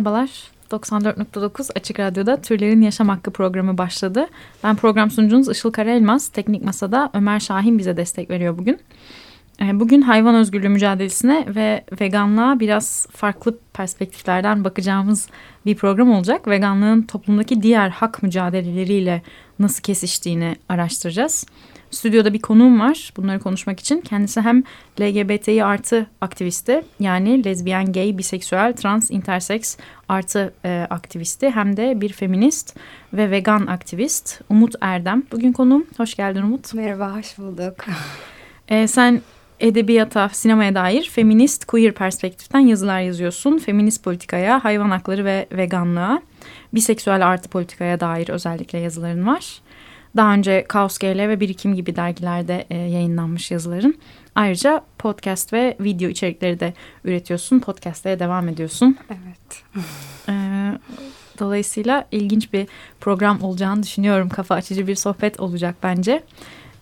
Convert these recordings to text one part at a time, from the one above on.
Merhabalar. 94.9 Açık Radyo'da Türlerin Yaşam Hakkı programı başladı. Ben program sunucunuz Işıl Karaelmaz. Teknik Masa'da Ömer Şahin bize destek veriyor bugün. Ee, Bugün hayvan özgürlüğü mücadelesine ve veganlığa biraz farklı perspektiflerden bakacağımız bir program olacak. Veganlığın toplumdaki diğer hak mücadeleleriyle nasıl kesiştiğini araştıracağız. Stüdyoda bir konuğum var bunları konuşmak için. Kendisi hem LGBTİ artı aktivisti yani lezbiyen, gay, biseksüel, trans, intersex artı e, aktivisti hem de bir feminist ve vegan aktivist Umut Erdem. Bugün konuğum. Hoş geldin Umut. Merhaba, hoş bulduk. E, sen edebiyata, sinemaya dair feminist, queer perspektiften yazılar yazıyorsun. Feminist politikaya, hayvan hakları ve veganlığa, biseksüel artı politikaya dair özellikle yazıların var. Daha önce Kaos GL ve Birikim gibi dergilerde e, yayınlanmış yazıların. Ayrıca podcast ve video içerikleri de üretiyorsun. Podcast'e devam ediyorsun. Evet. Ee, dolayısıyla ilginç bir program olacağını düşünüyorum. Kafa açıcı bir sohbet olacak bence.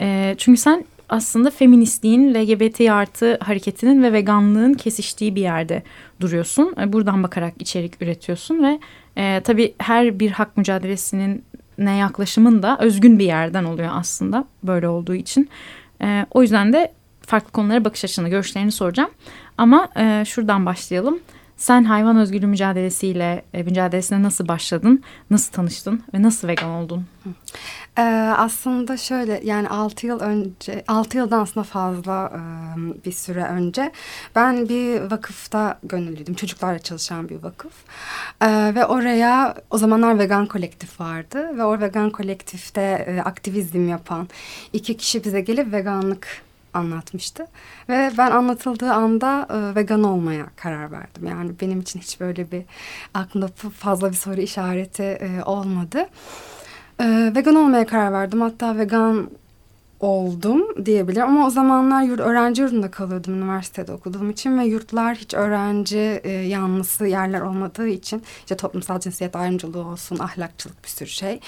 Ee, çünkü sen aslında feministliğin, LGBT artı hareketinin ve veganlığın kesiştiği bir yerde duruyorsun. Ee, Buradan bakarak içerik üretiyorsun ve e, tabii her bir hak mücadelesinin ne yaklaşımın da özgün bir yerden oluyor aslında böyle olduğu için. Ee, o yüzden de farklı konulara bakış açını, görüşlerini soracağım. Ama e, şuradan başlayalım. Sen hayvan özgürlüğü mücadelesiyle e, mücadelesine nasıl başladın? Nasıl tanıştın ve nasıl vegan oldun? Ee, aslında şöyle yani 6 yıl önce, 6 yıldan aslında fazla e, bir süre önce ben bir vakıfta gönüllüydüm. Çocuklarla çalışan bir vakıf. Ee, ve oraya o zamanlar vegan kolektif vardı. Ve o vegan kolektifte e, aktivizm yapan iki kişi bize gelip veganlık anlatmıştı. Ve ben anlatıldığı anda e, vegan olmaya karar verdim. Yani benim için hiç böyle bir aklımda fazla bir soru işareti e, olmadı. E, vegan olmaya karar verdim. Hatta vegan oldum diyebilirim. Ama o zamanlar yurt, öğrenci yurdunda kalıyordum üniversitede okuduğum için ve yurtlar hiç öğrenci e, yanlısı yerler olmadığı için işte toplumsal cinsiyet ayrımcılığı olsun, ahlakçılık bir sürü şey.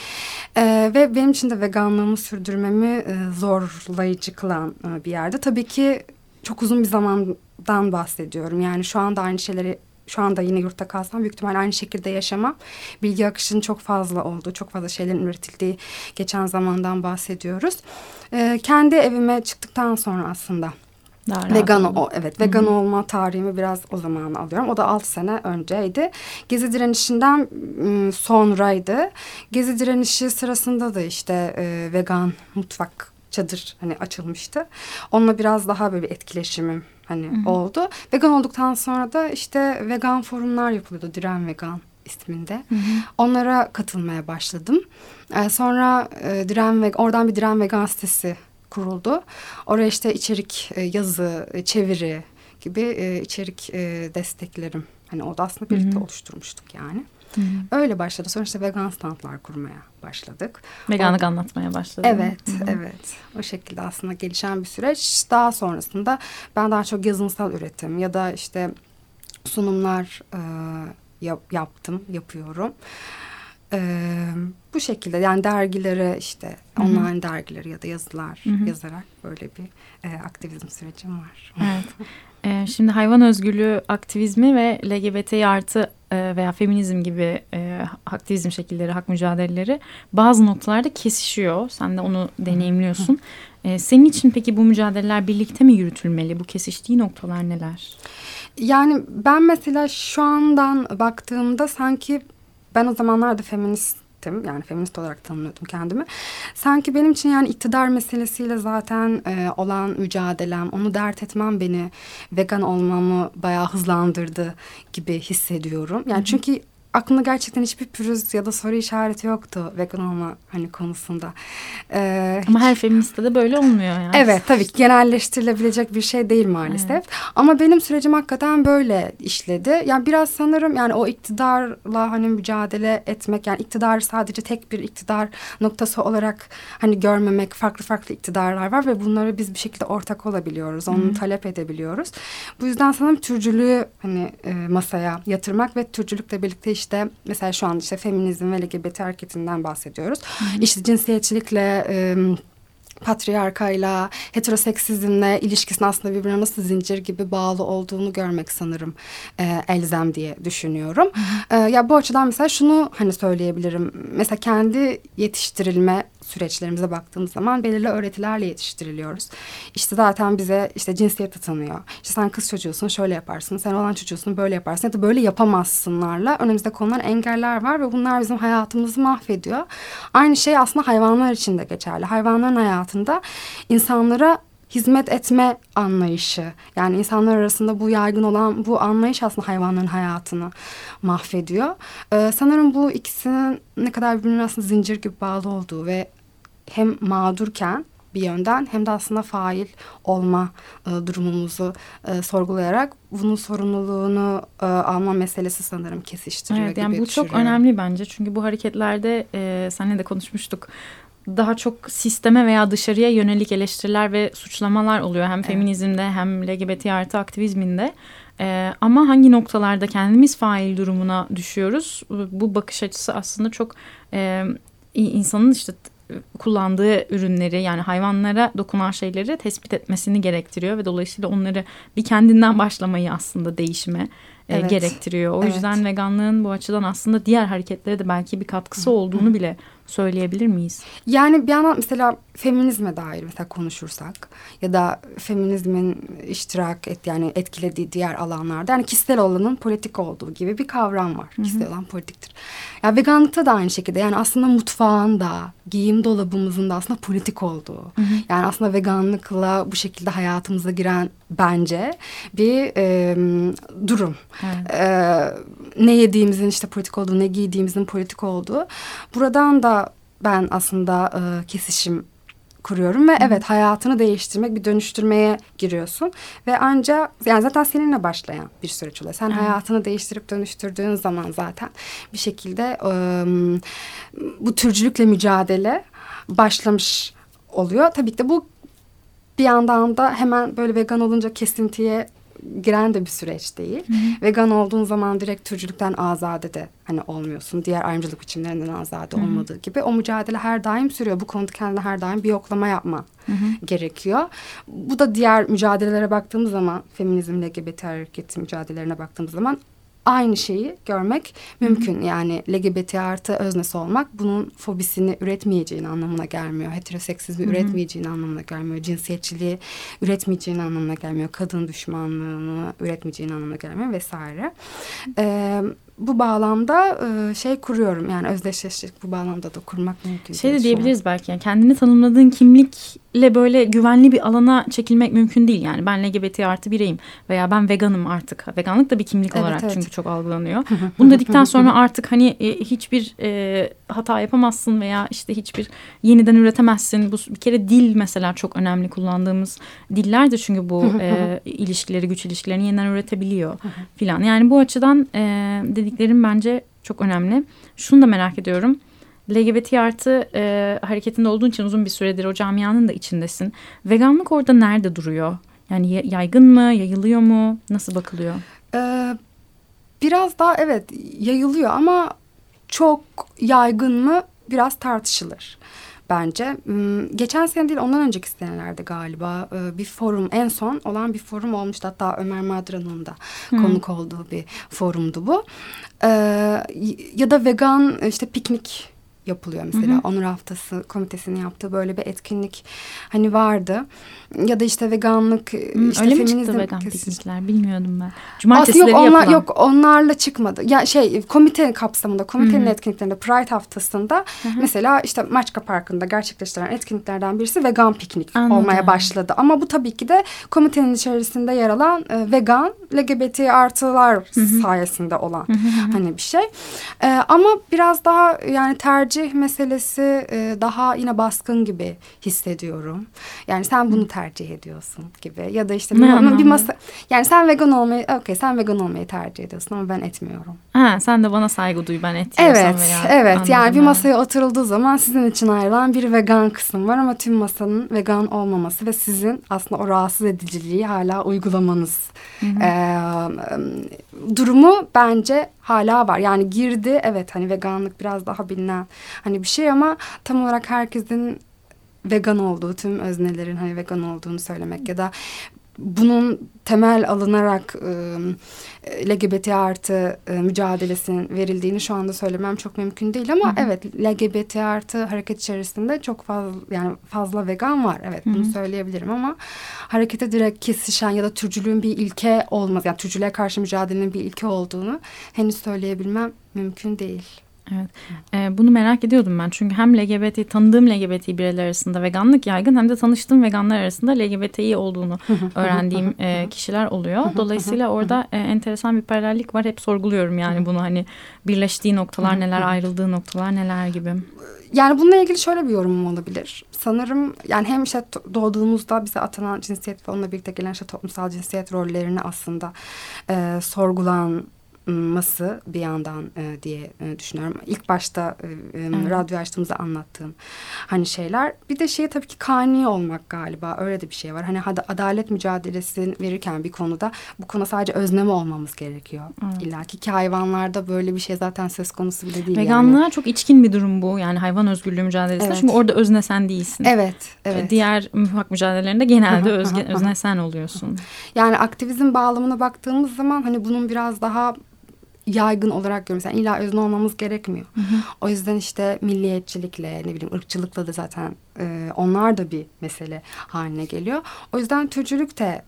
E, ve benim için de veganlığımı sürdürmemi e, zorlayıcı kılan e, bir yerde. Tabii ki çok uzun bir zamandan bahsediyorum. Yani şu anda aynı şeyleri şu anda yine yurtta kalsam büyük ihtimalle aynı şekilde yaşamam. Bilgi akışının çok fazla olduğu, çok fazla şeylerin üretildiği geçen zamandan bahsediyoruz. Ee, kendi evime çıktıktan sonra aslında Daha vegan o evet vegan olma tarihimi biraz o zaman alıyorum. O da 6 sene önceydi. Gezi direnişinden sonraydı. Gezi direnişi sırasında da işte e, vegan mutfak çadır hani açılmıştı. Onunla biraz daha böyle bir etkileşimim hani oldu. Vegan olduktan sonra da işte vegan forumlar yapılıyordu. Diren Vegan isminde. Onlara katılmaya başladım. Ee, sonra e, Diren ve oradan bir Diren Vegan sitesi kuruldu. Oraya işte içerik, e, yazı, e, çeviri gibi e, içerik e, desteklerim. Hani o da aslında birlikte oluşturmuştuk yani. Öyle başladı. Sonra işte vegan standlar kurmaya başladık. Veganlık anlatmaya başladın. Evet, evet. O şekilde aslında gelişen bir süreç. Daha sonrasında ben daha çok yazınsal üretim ya da işte sunumlar e, yap- yaptım, yapıyorum. E, bu şekilde yani dergilere işte online dergileri ya da yazılar yazarak böyle bir e, aktivizm sürecim var. Evet. Ee, şimdi hayvan özgürlüğü aktivizmi ve LGBT artı e, veya feminizm gibi e, aktivizm şekilleri, hak mücadeleleri bazı noktalarda kesişiyor. Sen de onu deneyimliyorsun. Ee, senin için peki bu mücadeleler birlikte mi yürütülmeli? Bu kesiştiği noktalar neler? Yani ben mesela şu andan baktığımda sanki ben o zamanlarda feministtim. Yani feminist olarak tanımlıyordum kendimi. Sanki benim için yani iktidar meselesiyle zaten e, olan mücadelem, onu dert etmem beni vegan olmamı bayağı hızlandırdı gibi hissediyorum. Yani çünkü aklımda gerçekten hiçbir pürüz ya da soru işareti yoktu vegan olma hani konusunda. Ee, Ama her feministe de böyle olmuyor yani. Evet tabii ki genelleştirilebilecek bir şey değil maalesef. Evet. Ama benim sürecim hakikaten böyle işledi. Yani biraz sanırım yani o iktidarla hani mücadele etmek yani iktidarı sadece tek bir iktidar noktası olarak hani görmemek farklı farklı iktidarlar var ve bunları biz bir şekilde ortak olabiliyoruz. Onu talep edebiliyoruz. Bu yüzden sanırım türcülüğü hani e, masaya yatırmak ve türcülükle birlikte işte mesela şu an işte feminizm ve LGBT hareketinden bahsediyoruz. İşte cinsiyetçilikle e, patriarkayla, heteroseksizmle ilişkisinin aslında birbirine nasıl zincir gibi bağlı olduğunu görmek sanırım e, elzem diye düşünüyorum. E, ya bu açıdan mesela şunu hani söyleyebilirim. Mesela kendi yetiştirilme süreçlerimize baktığımız zaman belirli öğretilerle yetiştiriliyoruz. İşte zaten bize işte cinsiyet tanıyor. İşte sen kız çocuğusun şöyle yaparsın, sen olan çocuğusun böyle yaparsın ya da böyle yapamazsınlarla önümüzde konulan engeller var ve bunlar bizim hayatımızı mahvediyor. Aynı şey aslında hayvanlar için de geçerli. Hayvanların hayatında insanlara hizmet etme anlayışı yani insanlar arasında bu yaygın olan bu anlayış aslında hayvanların hayatını mahvediyor. Ee, sanırım bu ikisinin ne kadar birbirine aslında zincir gibi bağlı olduğu ve hem mağdurken bir yönden hem de aslında fail olma e, durumumuzu e, sorgulayarak bunun sorumluluğunu e, alma meselesi sanırım kesiştiriyor Evet gibi yani bu çok düşünüyorum. önemli bence. Çünkü bu hareketlerde e, seninle de konuşmuştuk. Daha çok sisteme veya dışarıya yönelik eleştiriler ve suçlamalar oluyor. Hem feminizmde hem LGBT artı aktivizminde. E, ama hangi noktalarda kendimiz fail durumuna düşüyoruz? Bu bakış açısı aslında çok e, insanın işte kullandığı ürünleri yani hayvanlara dokunan şeyleri tespit etmesini gerektiriyor ve dolayısıyla onları bir kendinden başlamayı aslında değişime e, Evet. gerektiriyor. O Evet. yüzden veganlığın bu açıdan aslında diğer hareketlere de belki bir katkısı olduğunu bile söyleyebilir miyiz? Yani bir yandan mesela feminizme dair mesela konuşursak ya da feminizmin iştirak et yani etkilediği diğer alanlarda yani kişisel olanın politik olduğu gibi bir kavram var. Kişisel olan politiktir. Ya veganlıkta da aynı şekilde yani aslında mutfağın da giyim dolabımızın da aslında politik olduğu. Yani aslında veganlıkla bu şekilde hayatımıza giren bence bir e, durum. Evet. Ee, ne yediğimizin işte politik olduğu, ne giydiğimizin politik olduğu. Buradan da ben aslında e, kesişim kuruyorum ve evet hayatını değiştirmek, bir dönüştürmeye giriyorsun ve ancak yani zaten seninle başlayan bir süreç oluyor. Sen hayatını değiştirip dönüştürdüğün zaman zaten bir şekilde e, bu türcülükle mücadele başlamış oluyor. Tabii ki de bu bir yandan da hemen böyle vegan olunca kesintiye giren de bir süreç değil. Vegan olduğun zaman direkt türcülükten azade de hani olmuyorsun. Diğer ayrımcılık biçimlerinden azade olmadığı gibi. O mücadele her daim sürüyor. Bu konuda kendine her daim bir yoklama yapma gerekiyor. Bu da diğer mücadelelere baktığımız zaman feminizm, LGBT hareketi mücadelelerine baktığımız zaman aynı şeyi görmek mümkün. Yani LGBT artı öznesi olmak bunun fobisini üretmeyeceğin anlamına gelmiyor. Heteroseksizmi üretmeyeceğin anlamına gelmiyor. Cinsiyetçiliği üretmeyeceğin anlamına gelmiyor. Kadın düşmanlığını üretmeyeceğin anlamına gelmiyor vesaire. Ee, bu bağlamda e, şey kuruyorum yani özdeşleşik bu bağlamda da kurmak mümkün. Şey de diyebiliriz belki yani kendini tanımladığın kimlikle böyle güvenli bir alana çekilmek mümkün değil. Yani ben LGBT artı bireyim veya ben veganım artık. Veganlık da bir kimlik Evet, olarak evet. çünkü çok algılanıyor. Bunu dedikten sonra artık hani e, hiçbir e, hata yapamazsın veya işte hiçbir yeniden üretemezsin. Bu bir kere dil mesela çok önemli kullandığımız dillerdir çünkü bu e, ilişkileri güç ilişkilerini yeniden üretebiliyor filan. Yani bu açıdan e, dediklerim bence çok önemli. Şunu da merak ediyorum. LGBT artı e, hareketinde olduğun için uzun bir süredir o camianın da içindesin. Veganlık orada nerede duruyor? Yani ya- yaygın mı, yayılıyor mu? Nasıl bakılıyor? Ee, biraz daha evet yayılıyor ama çok yaygın mı biraz tartışılır bence. Hmm, Geçen sene değil ondan önceki senelerde galiba e, bir forum en son olan bir forum olmuştu. Hatta Ömer Madra'nın da konuk olduğu bir forumdu bu. Y- ya da vegan işte piknik yapılıyor mesela. Onur Haftası komitesinin yaptığı böyle bir etkinlik hani vardı. Ya da işte veganlık, Hmm, işte öyle mi feminizm çıktı vegan piknikler bilmiyordum ben. Aslında Cumartesileri yok onlar yapılan. yok onlarla çıkmadı. Ya şey komite kapsamında komitenin Hı hı. etkinliklerinde Pride haftasında mesela işte Maçka Parkı'nda gerçekleştirilen etkinliklerden birisi vegan piknik Anladım. olmaya başladı. Ama bu tabii ki de komitenin içerisinde yer alan e, vegan LGBT artılar sayesinde olan hani bir şey. E, ama biraz daha yani tercih meselesi e, daha yine baskın gibi hissediyorum. Yani sen bunu tercih ediyorsun gibi ya da işte Ne bir, bir masa yani sen vegan olmayı okey sen vegan olmayı tercih ediyorsun ama ben etmiyorum. Ha, sen de bana saygı duy ben et Evet, veya- evet. Yani bir masaya oturulduğu zaman sizin için ayrılan bir vegan kısım var ama tüm masanın vegan olmaması ve sizin aslında o rahatsız ediciliği hala uygulamanız Ee, durumu bence hala var. Yani girdi evet hani veganlık biraz daha bilinen hani bir şey ama tam olarak herkesin vegan olduğu, tüm öznelerin hani vegan olduğunu söylemek ya da bunun temel alınarak e, LGBT artı e, mücadelesinin verildiğini şu anda söylemem çok mümkün değil ama evet LGBT artı hareket içerisinde çok fazla yani fazla vegan var. Evet bunu söyleyebilirim ama harekete direkt kesişen ya da türcülüğün bir ilke olmaz yani türcülüğe karşı mücadelenin bir ilke olduğunu henüz söyleyebilmem mümkün değil. Evet. Ee, bunu merak ediyordum ben. Çünkü hem LGBT, tanıdığım LGBT bireyler arasında veganlık yaygın hem de tanıştığım veganlar arasında LGBTİ olduğunu öğrendiğim e, kişiler oluyor. Dolayısıyla orada e, enteresan bir paralellik var. Hep sorguluyorum yani bunu hani birleştiği noktalar neler, ayrıldığı noktalar neler gibi. Yani bununla ilgili şöyle bir yorumum olabilir. Sanırım yani hem işte doğduğumuzda bize atanan cinsiyet ve onunla birlikte gelen işte toplumsal cinsiyet rollerini aslında e, sorgulanması bir yandan e, diye e, düşünüyorum. İlk başta e, e, radyo açtığımızda anlattığım hani şeyler. Bir de şey tabii ki kani olmak galiba öyle de bir şey var. Hani adalet mücadelesi verirken bir konuda bu konu sadece özneme olmamız gerekiyor. İlla ki hayvanlarda böyle bir şey zaten söz konusu bile değil. yani. Veganlığa çok içkin bir durum bu. Yani hayvan özgürlüğü mücadelesinde. Evet. Çünkü orada özne sen değilsin. Evet, evet. Diğer hak mücadelelerinde genelde özge, özne sen oluyorsun. Yani aktivizm bağlamına baktığımız zaman hani bunun biraz daha yaygın olarak görüyoruz. Yani illa özne olmamız gerekmiyor. O yüzden işte milliyetçilikle ne bileyim ırkçılıkla da zaten e, onlar da bir mesele haline geliyor. O yüzden türcülük de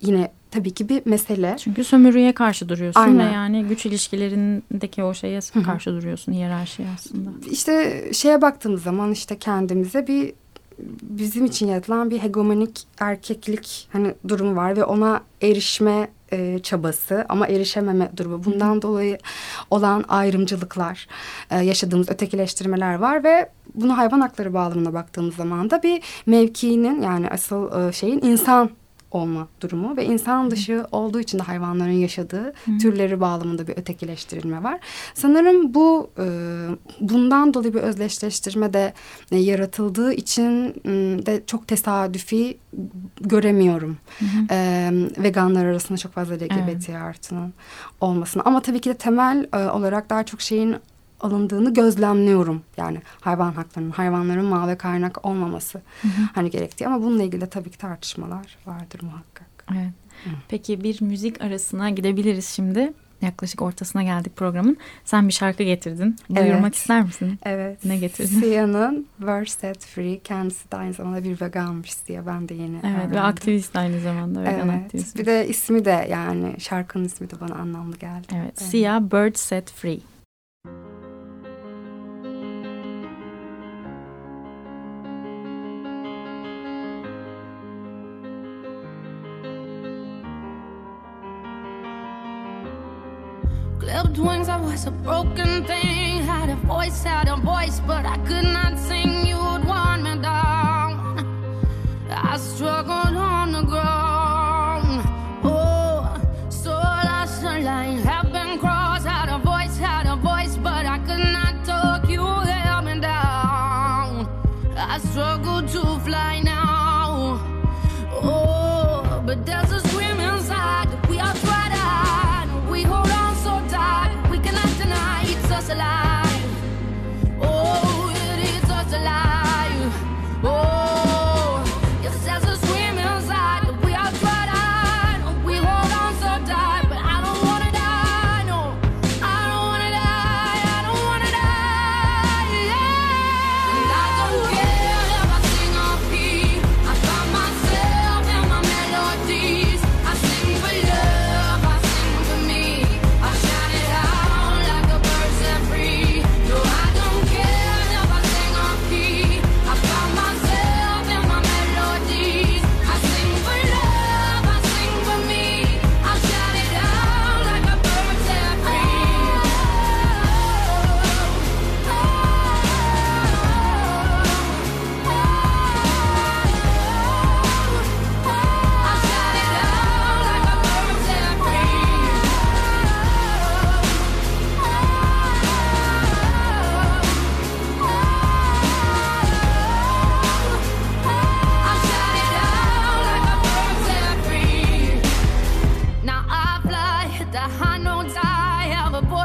yine tabii ki bir mesele. Çünkü sömürüye karşı duruyorsun Aynen. ve yani güç ilişkilerindeki o şeye karşı duruyorsun hiyerarşiye aslında. İşte şeye baktığımız zaman işte kendimize bir bizim için yaratılan bir hegemonik erkeklik hani durumu var ve ona erişme e, çabası ama erişememe durumu. Bundan dolayı olan ayrımcılıklar, e, yaşadığımız ötekileştirmeler var ve bunu hayvan hakları bağlamına baktığımız zaman da bir mevkiinin yani asıl e, şeyin insan olma durumu ve insan dışı olduğu için de hayvanların yaşadığı türleri bağlamında bir ötekileştirilme var. Sanırım bu e, bundan dolayı bir özdeşleştirme de e, yaratıldığı için m, de çok tesadüfi göremiyorum. E, veganlar arasında çok fazla LGBT artının olmasını. Ama tabii ki de temel e, olarak daha çok şeyin alındığını gözlemliyorum. Yani hayvan haklarının, hayvanların mal ve kaynak olmaması hani gerektiği. Ama bununla ilgili de tabii ki tartışmalar vardır muhakkak. Evet. Peki bir müzik arasına gidebiliriz şimdi. Yaklaşık ortasına geldik programın. Sen bir şarkı getirdin. Duyurmak Evet. ister misin? Evet. Ne getirdin? Sia'nın Verse Set Free. Kendisi de aynı zamanda bir veganmış diye ben de yeni Evet ve öğrendim. aktivist aynı zamanda. Vegan Evet. aktivist. Bir de ismi de yani şarkının ismi de bana anlamlı geldi. Evet. Sia Bird Set Free. Clipped wings, I was a broken thing. Had a voice, had a voice, but I could not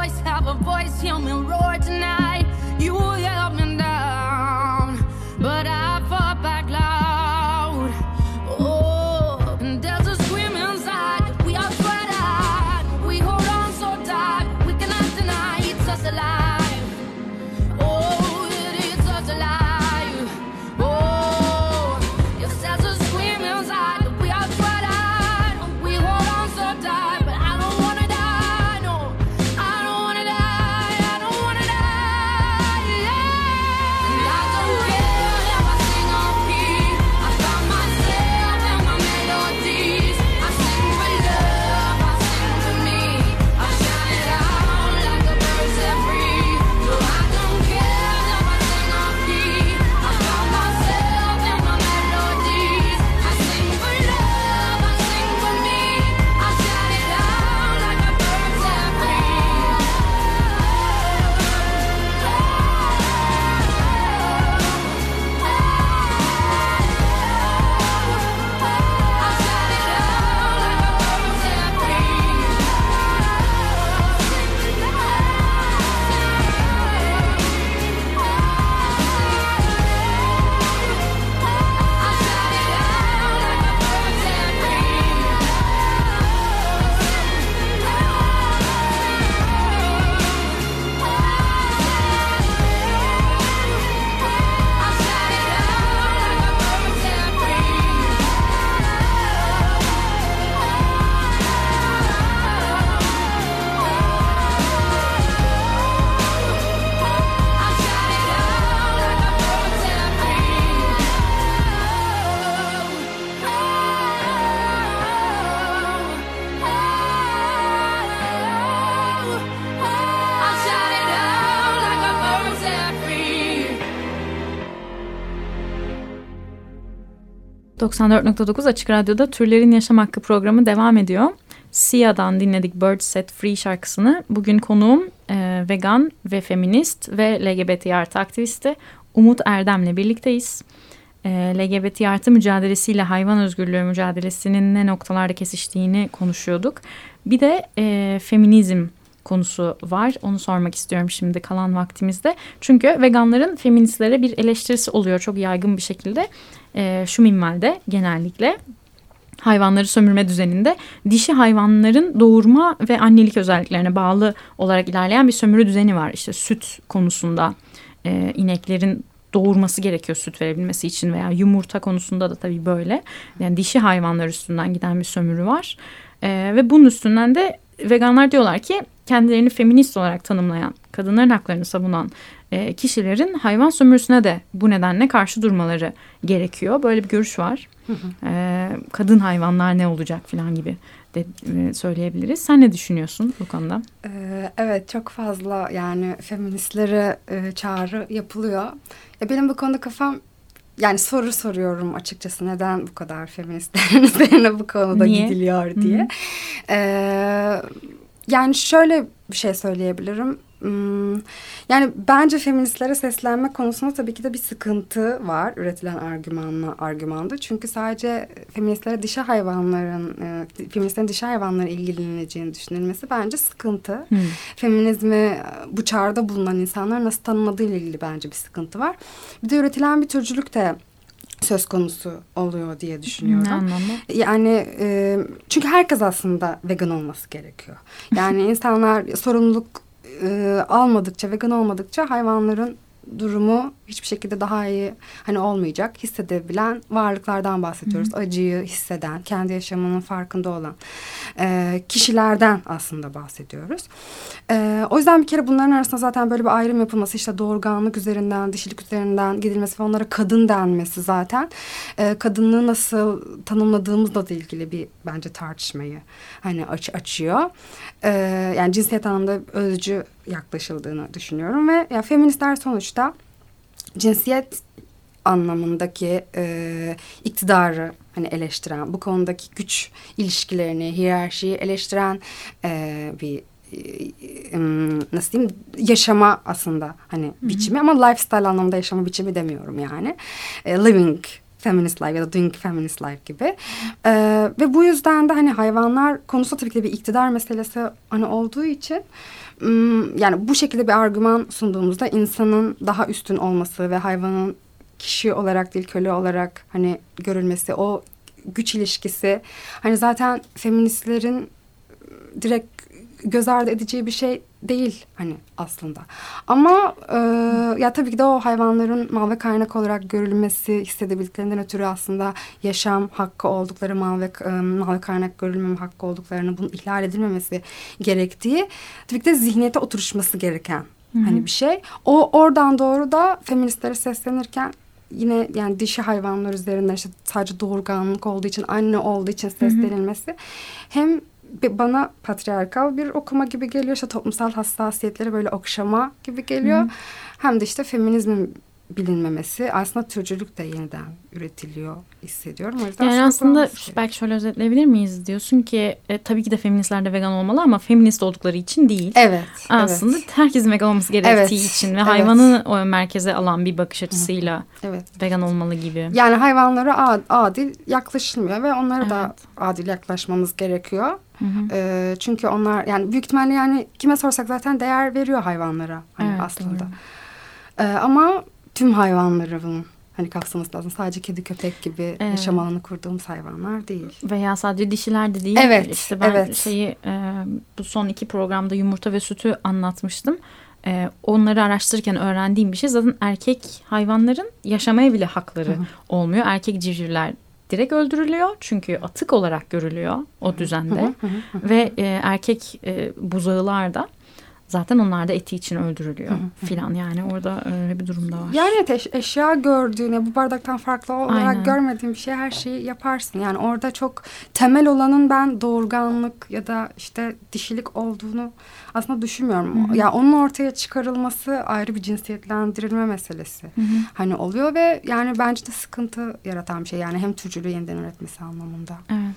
voice, have a voice, me roar tonight. 94.9 Açık Radyo'da Türlerin Yaşam Hakkı programı devam ediyor. Sia'dan dinledik Bird Set Free şarkısını. Bugün konuğum e, vegan ve feminist ve LGBT artı aktivisti Umut Erdem'le birlikteyiz. E, LGBT artı mücadelesiyle hayvan özgürlüğü mücadelesinin ne noktalarda kesiştiğini konuşuyorduk. Bir de e, feminizm konusu var. Onu sormak istiyorum şimdi kalan vaktimizde. Çünkü veganların feministlere bir eleştirisi oluyor çok yaygın bir şekilde. E, şu minvalde genellikle hayvanları sömürme düzeninde dişi hayvanların doğurma ve annelik özelliklerine bağlı olarak ilerleyen bir sömürü düzeni var. İşte süt konusunda e, ineklerin doğurması gerekiyor süt verebilmesi için veya yumurta konusunda da tabii böyle. Yani dişi hayvanlar üstünden giden bir sömürü var. E, ve bunun üstünden de veganlar diyorlar ki kendilerini feminist olarak tanımlayan, kadınların haklarını savunan e, kişilerin hayvan sömürüsüne de bu nedenle karşı durmaları gerekiyor. Böyle bir görüş var. E, kadın hayvanlar ne olacak falan gibi de e, söyleyebiliriz. Sen ne düşünüyorsun bu konuda? Ee, evet çok fazla yani feministlere e, çağrı yapılıyor. Ya benim bu konuda kafam yani soru soruyorum açıkçası neden bu kadar feministlerin üzerine bu konuda Niye? gidiliyor diye. Ee, yani şöyle bir şey söyleyebilirim. Hmm, Yani bence feministlere seslenme konusunda tabii ki de bir sıkıntı var üretilen argümanla argümanda. Çünkü sadece feministlere dişi hayvanların, e, feministlerin dişi hayvanlara ilgileneceğini düşünülmesi bence sıkıntı. Feminizmi e, bu çağrıda bulunan insanlar nasıl tanımladığı ile ilgili bence bir sıkıntı var. Bir de üretilen bir türcülük de söz konusu oluyor diye düşünüyorum. Ne anlamda? Yani e, çünkü herkes aslında vegan olması gerekiyor. Yani insanlar sorumluluk e, almadıkça, vegan olmadıkça hayvanların durumu hiçbir şekilde daha iyi hani olmayacak. Hissedebilen varlıklardan bahsediyoruz. Acıyı hisseden, kendi yaşamının farkında olan e, kişilerden aslında bahsediyoruz. E, o yüzden bir kere bunların arasında zaten böyle bir ayrım yapılması işte doğurganlık üzerinden, dişilik üzerinden gidilmesi ve onlara kadın denmesi zaten e, kadınlığı nasıl tanımladığımızla da ilgili bir bence tartışmayı hani aç, açıyor. E, yani cinsiyet anlamda özcü yaklaşıldığını düşünüyorum ve ya feministler sonuçta cinsiyet anlamındaki e, iktidarı hani eleştiren, bu konudaki güç ilişkilerini, hiyerarşiyi eleştiren e, bir e, nasıl diyeyim yaşama aslında hani biçimi ama lifestyle anlamda yaşama biçimi demiyorum yani. E, living feminist life ya da doing feminist life gibi. Ee, ve bu yüzden de hani hayvanlar konusu tabii ki de bir iktidar meselesi hani olduğu için ım, yani bu şekilde bir argüman sunduğumuzda insanın daha üstün olması ve hayvanın kişi olarak değil köle olarak hani görülmesi o güç ilişkisi hani zaten feministlerin direkt göz ardı edeceği bir şey değil hani aslında. Ama e, ya tabii ki de o hayvanların mal ve kaynak olarak görülmesi hissedebildiklerinden ötürü aslında yaşam hakkı oldukları mal ve, e, mal ve kaynak görülmeme hakkı olduklarını bunun ihlal edilmemesi gerektiği tabii ki de zihniyete oturuşması gereken hani bir şey. O oradan doğru da feministlere seslenirken yine yani dişi hayvanlar üzerinden işte sadece doğurganlık olduğu için anne olduğu için seslenilmesi hem bana patriarkal bir okuma gibi geliyor. İşte toplumsal hassasiyetleri böyle okşama gibi geliyor. Hem de işte feminizmin bilinmemesi aslında türcülük de yeniden üretiliyor hissediyorum o yüzden Yani aslında belki şöyle özetleyebilir miyiz? Diyorsun ki e, tabii ki de feministler de vegan olmalı ama feminist oldukları için değil. evet Aslında evet, herkesin vegan olması gerektiği Evet, için ve evet. hayvanı o merkeze alan bir bakış açısıyla evet. vegan olmalı gibi. Yani hayvanlara ad- adil yaklaşılmıyor ve onlara da Evet. adil yaklaşmamız gerekiyor. Hı hı. Ee, çünkü onlar yani büyük ihtimalle yani kime sorsak zaten değer veriyor hayvanlara hani Evet, aslında. doğru. Ee, ama tüm hayvanları bunun hani kapsaması lazım. Sadece kedi köpek gibi Evet. yaşam alanı kurduğumuz hayvanlar değil. Veya sadece dişiler de değil. Evet, İşte ben evet. şeyi e, bu son iki programda yumurta ve sütü anlatmıştım. E, onları araştırırken öğrendiğim bir şey zaten erkek hayvanların yaşamaya bile hakları olmuyor. Erkek civcivler direkt öldürülüyor çünkü atık olarak görülüyor o düzende ve e, erkek e, buzağılar da zaten onlar da eti için öldürülüyor filan yani orada öyle bir durum da var. Yani evet, eş- eşya gördüğüne bu bardaktan farklı olarak Aynen. görmediğin bir şey her şeyi yaparsın. Yani orada çok temel olanın ben doğurganlık ya da işte dişilik olduğunu aslında düşünmüyorum. Ya onun ortaya çıkarılması ayrı bir cinsiyetlendirilme meselesi. Hani oluyor ve yani bence de sıkıntı yaratan bir şey. Yani hem türcülüğü yeniden üretmesi anlamında. Evet.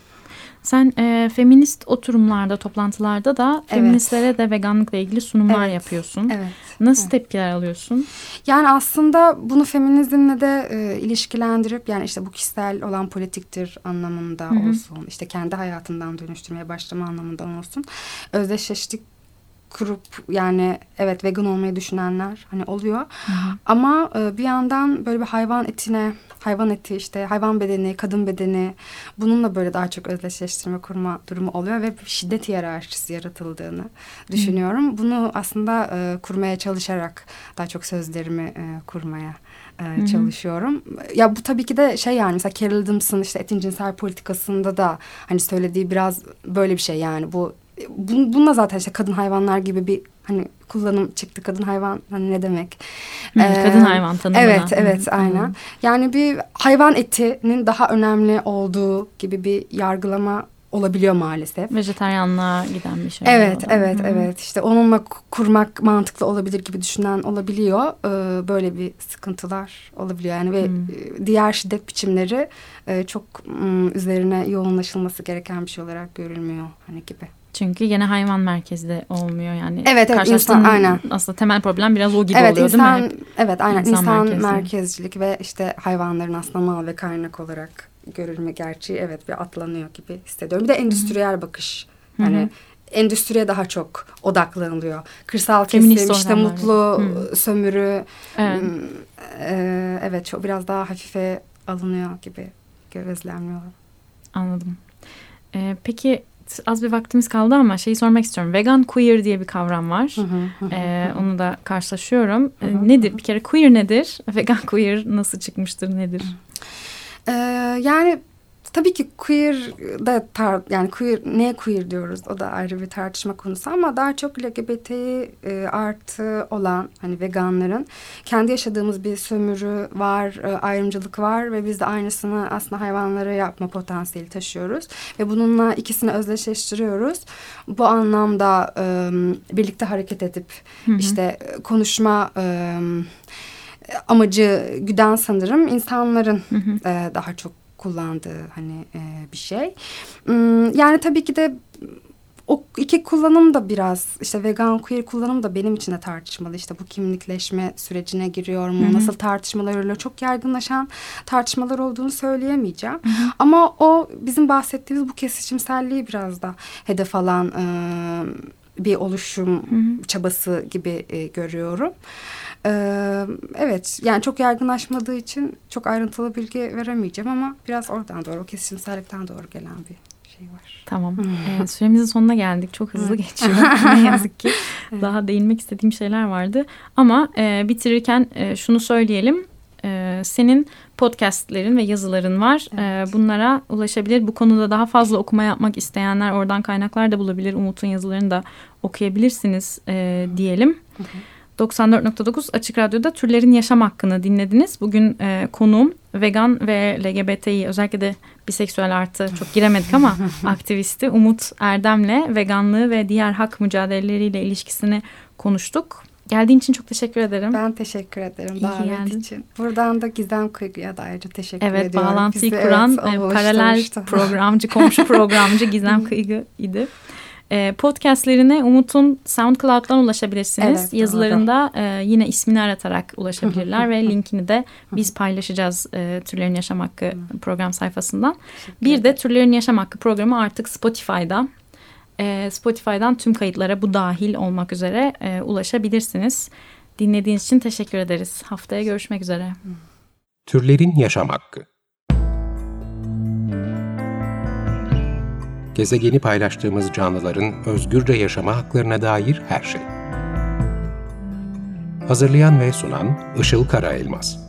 Sen e, feminist oturumlarda, toplantılarda da Evet. feministlere de veganlıkla ilgili sunumlar Evet. yapıyorsun. Evet. Nasıl tepkiler alıyorsun? Yani aslında bunu feminizmle de e, ilişkilendirip yani işte bu kişisel olan politiktir anlamında olsun. işte kendi hayatından dönüştürmeye başlama anlamında olsun. Özdeşleştik kurup yani evet vegan olmayı düşünenler hani oluyor. Ama e, bir yandan böyle bir hayvan etine, hayvan eti işte hayvan bedeni, kadın bedeni bununla böyle daha çok özdeşleştirme kurma durumu oluyor ve şiddet hiyerarşisi yaratıldığını düşünüyorum. Bunu aslında e, kurmaya çalışarak daha çok sözlerimi e, kurmaya e, çalışıyorum. Ya bu tabii ki de şey yani mesela Carol Dempsey'ın işte etin cinsel politikasında da hani söylediği biraz böyle bir şey yani bu bununla zaten işte kadın hayvanlar gibi bir hani kullanım çıktı kadın hayvan hani ne demek? Hı, Ee, kadın hayvan tanımına. Evet evet Hı, aynen. hı. Yani bir hayvan etinin daha önemli olduğu gibi bir yargılama olabiliyor maalesef. Vejetaryanlığa giden bir şey. Evet, evet, Hı. evet. İşte onunla kurmak mantıklı olabilir gibi düşünen olabiliyor. Ee, böyle bir sıkıntılar olabiliyor. Yani ve Hmm. e, diğer şiddet biçimleri e, çok m, üzerine yoğunlaşılması gereken bir şey olarak görülmüyor hani gibi. Çünkü gene hayvan merkezde olmuyor yani. Evet, evet, insan- aynen. Aslında temel problem biraz o gibi evet, oluyor insan, değil mi? Hep Evet, aynen İnsan insan, merkezli. merkezcilik ve işte hayvanların aslında mal ve kaynak olarak görülme gerçeği evet bir atlanıyor gibi hissediyorum. Bir de endüstriyel bakış. Yani endüstriye daha çok odaklanılıyor. Kırsal Feminist kesim, işte mutlu Hı. sömürü. Evet. e, evet çok biraz daha hafife alınıyor gibi gözlemliyor. Anladım. Ee, peki az bir vaktimiz kaldı ama şeyi sormak istiyorum. Vegan queer diye bir kavram var. Ee, onu da karşılaşıyorum. Ee, nedir? Bir kere queer nedir? Vegan queer nasıl çıkmıştır nedir? Ee, yani tabii ki queer da tar yani queer neye queer diyoruz o da ayrı bir tartışma konusu ama daha çok LGBT e, artı olan hani veganların kendi yaşadığımız bir sömürü var, e, ayrımcılık var ve biz de aynısını aslında hayvanlara yapma potansiyeli taşıyoruz ve bununla ikisini özdeşleştiriyoruz. Bu anlamda e, birlikte hareket edip işte e, konuşma e, amacı güden sanırım insanların e, daha çok kullandığı hani e, bir şey. Hmm, yani tabii ki de o iki kullanım da biraz işte vegan queer kullanım da benim için de tartışmalı. İşte bu kimlikleşme sürecine giriyor mu? Hı-hı. Nasıl tartışmalar öyle çok yaygınlaşan tartışmalar olduğunu söyleyemeyeceğim. Hı-hı. Ama o bizim bahsettiğimiz bu kesişimselliği biraz da hedef alan e, bir oluşum Hı-hı. çabası gibi e, görüyorum. Ee, evet yani çok yaygınlaşmadığı için çok ayrıntılı bilgi veremeyeceğim ama biraz oradan doğru kesişimsellikten doğru gelen bir şey var. Tamam. ee, süremizin sonuna geldik. Çok hızlı geçiyor. ne yazık ki. Daha değinmek istediğim şeyler vardı. Ama e, bitirirken e, şunu söyleyelim. E, senin podcastlerin ve yazıların var. Evet. E, bunlara ulaşabilir. Bu konuda daha fazla okuma yapmak isteyenler oradan kaynaklar da bulabilir. Umut'un yazılarını da okuyabilirsiniz e, diyelim. Hı hı. 94.9 Açık Radyo'da türlerin yaşam hakkını dinlediniz. Bugün e, konuğum vegan ve LGBTİ özellikle de biseksüel artı çok giremedik ama aktivisti Umut Erdem'le veganlığı ve diğer hak mücadeleleriyle ilişkisini konuştuk. Geldiğin için çok teşekkür ederim. Ben teşekkür ederim İyi davet geldin. için. Buradan da Gizem Kıyı'ya da ayrıca teşekkür evet, ediyorum. Evet bağlantıyı Bizi, kuran evet, e, paralel programcı, komşu programcı Gizem Kıyı idi. E, podcastlerine Umut'un SoundCloud'dan ulaşabilirsiniz. Evet, Yazılarında e, yine ismini aratarak ulaşabilirler ve linkini de biz paylaşacağız e, Türlerin Yaşam Hakkı program sayfasından. Bir de Türlerin Yaşam Hakkı programı artık Spotify'da. E, Spotify'dan tüm kayıtlara bu dahil olmak üzere e, ulaşabilirsiniz. Dinlediğiniz için teşekkür ederiz. Haftaya görüşmek üzere. Türlerin Yaşam Hakkı gezegeni paylaştığımız canlıların özgürce yaşama haklarına dair her şey. Hazırlayan ve sunan Işıl Karaelmaz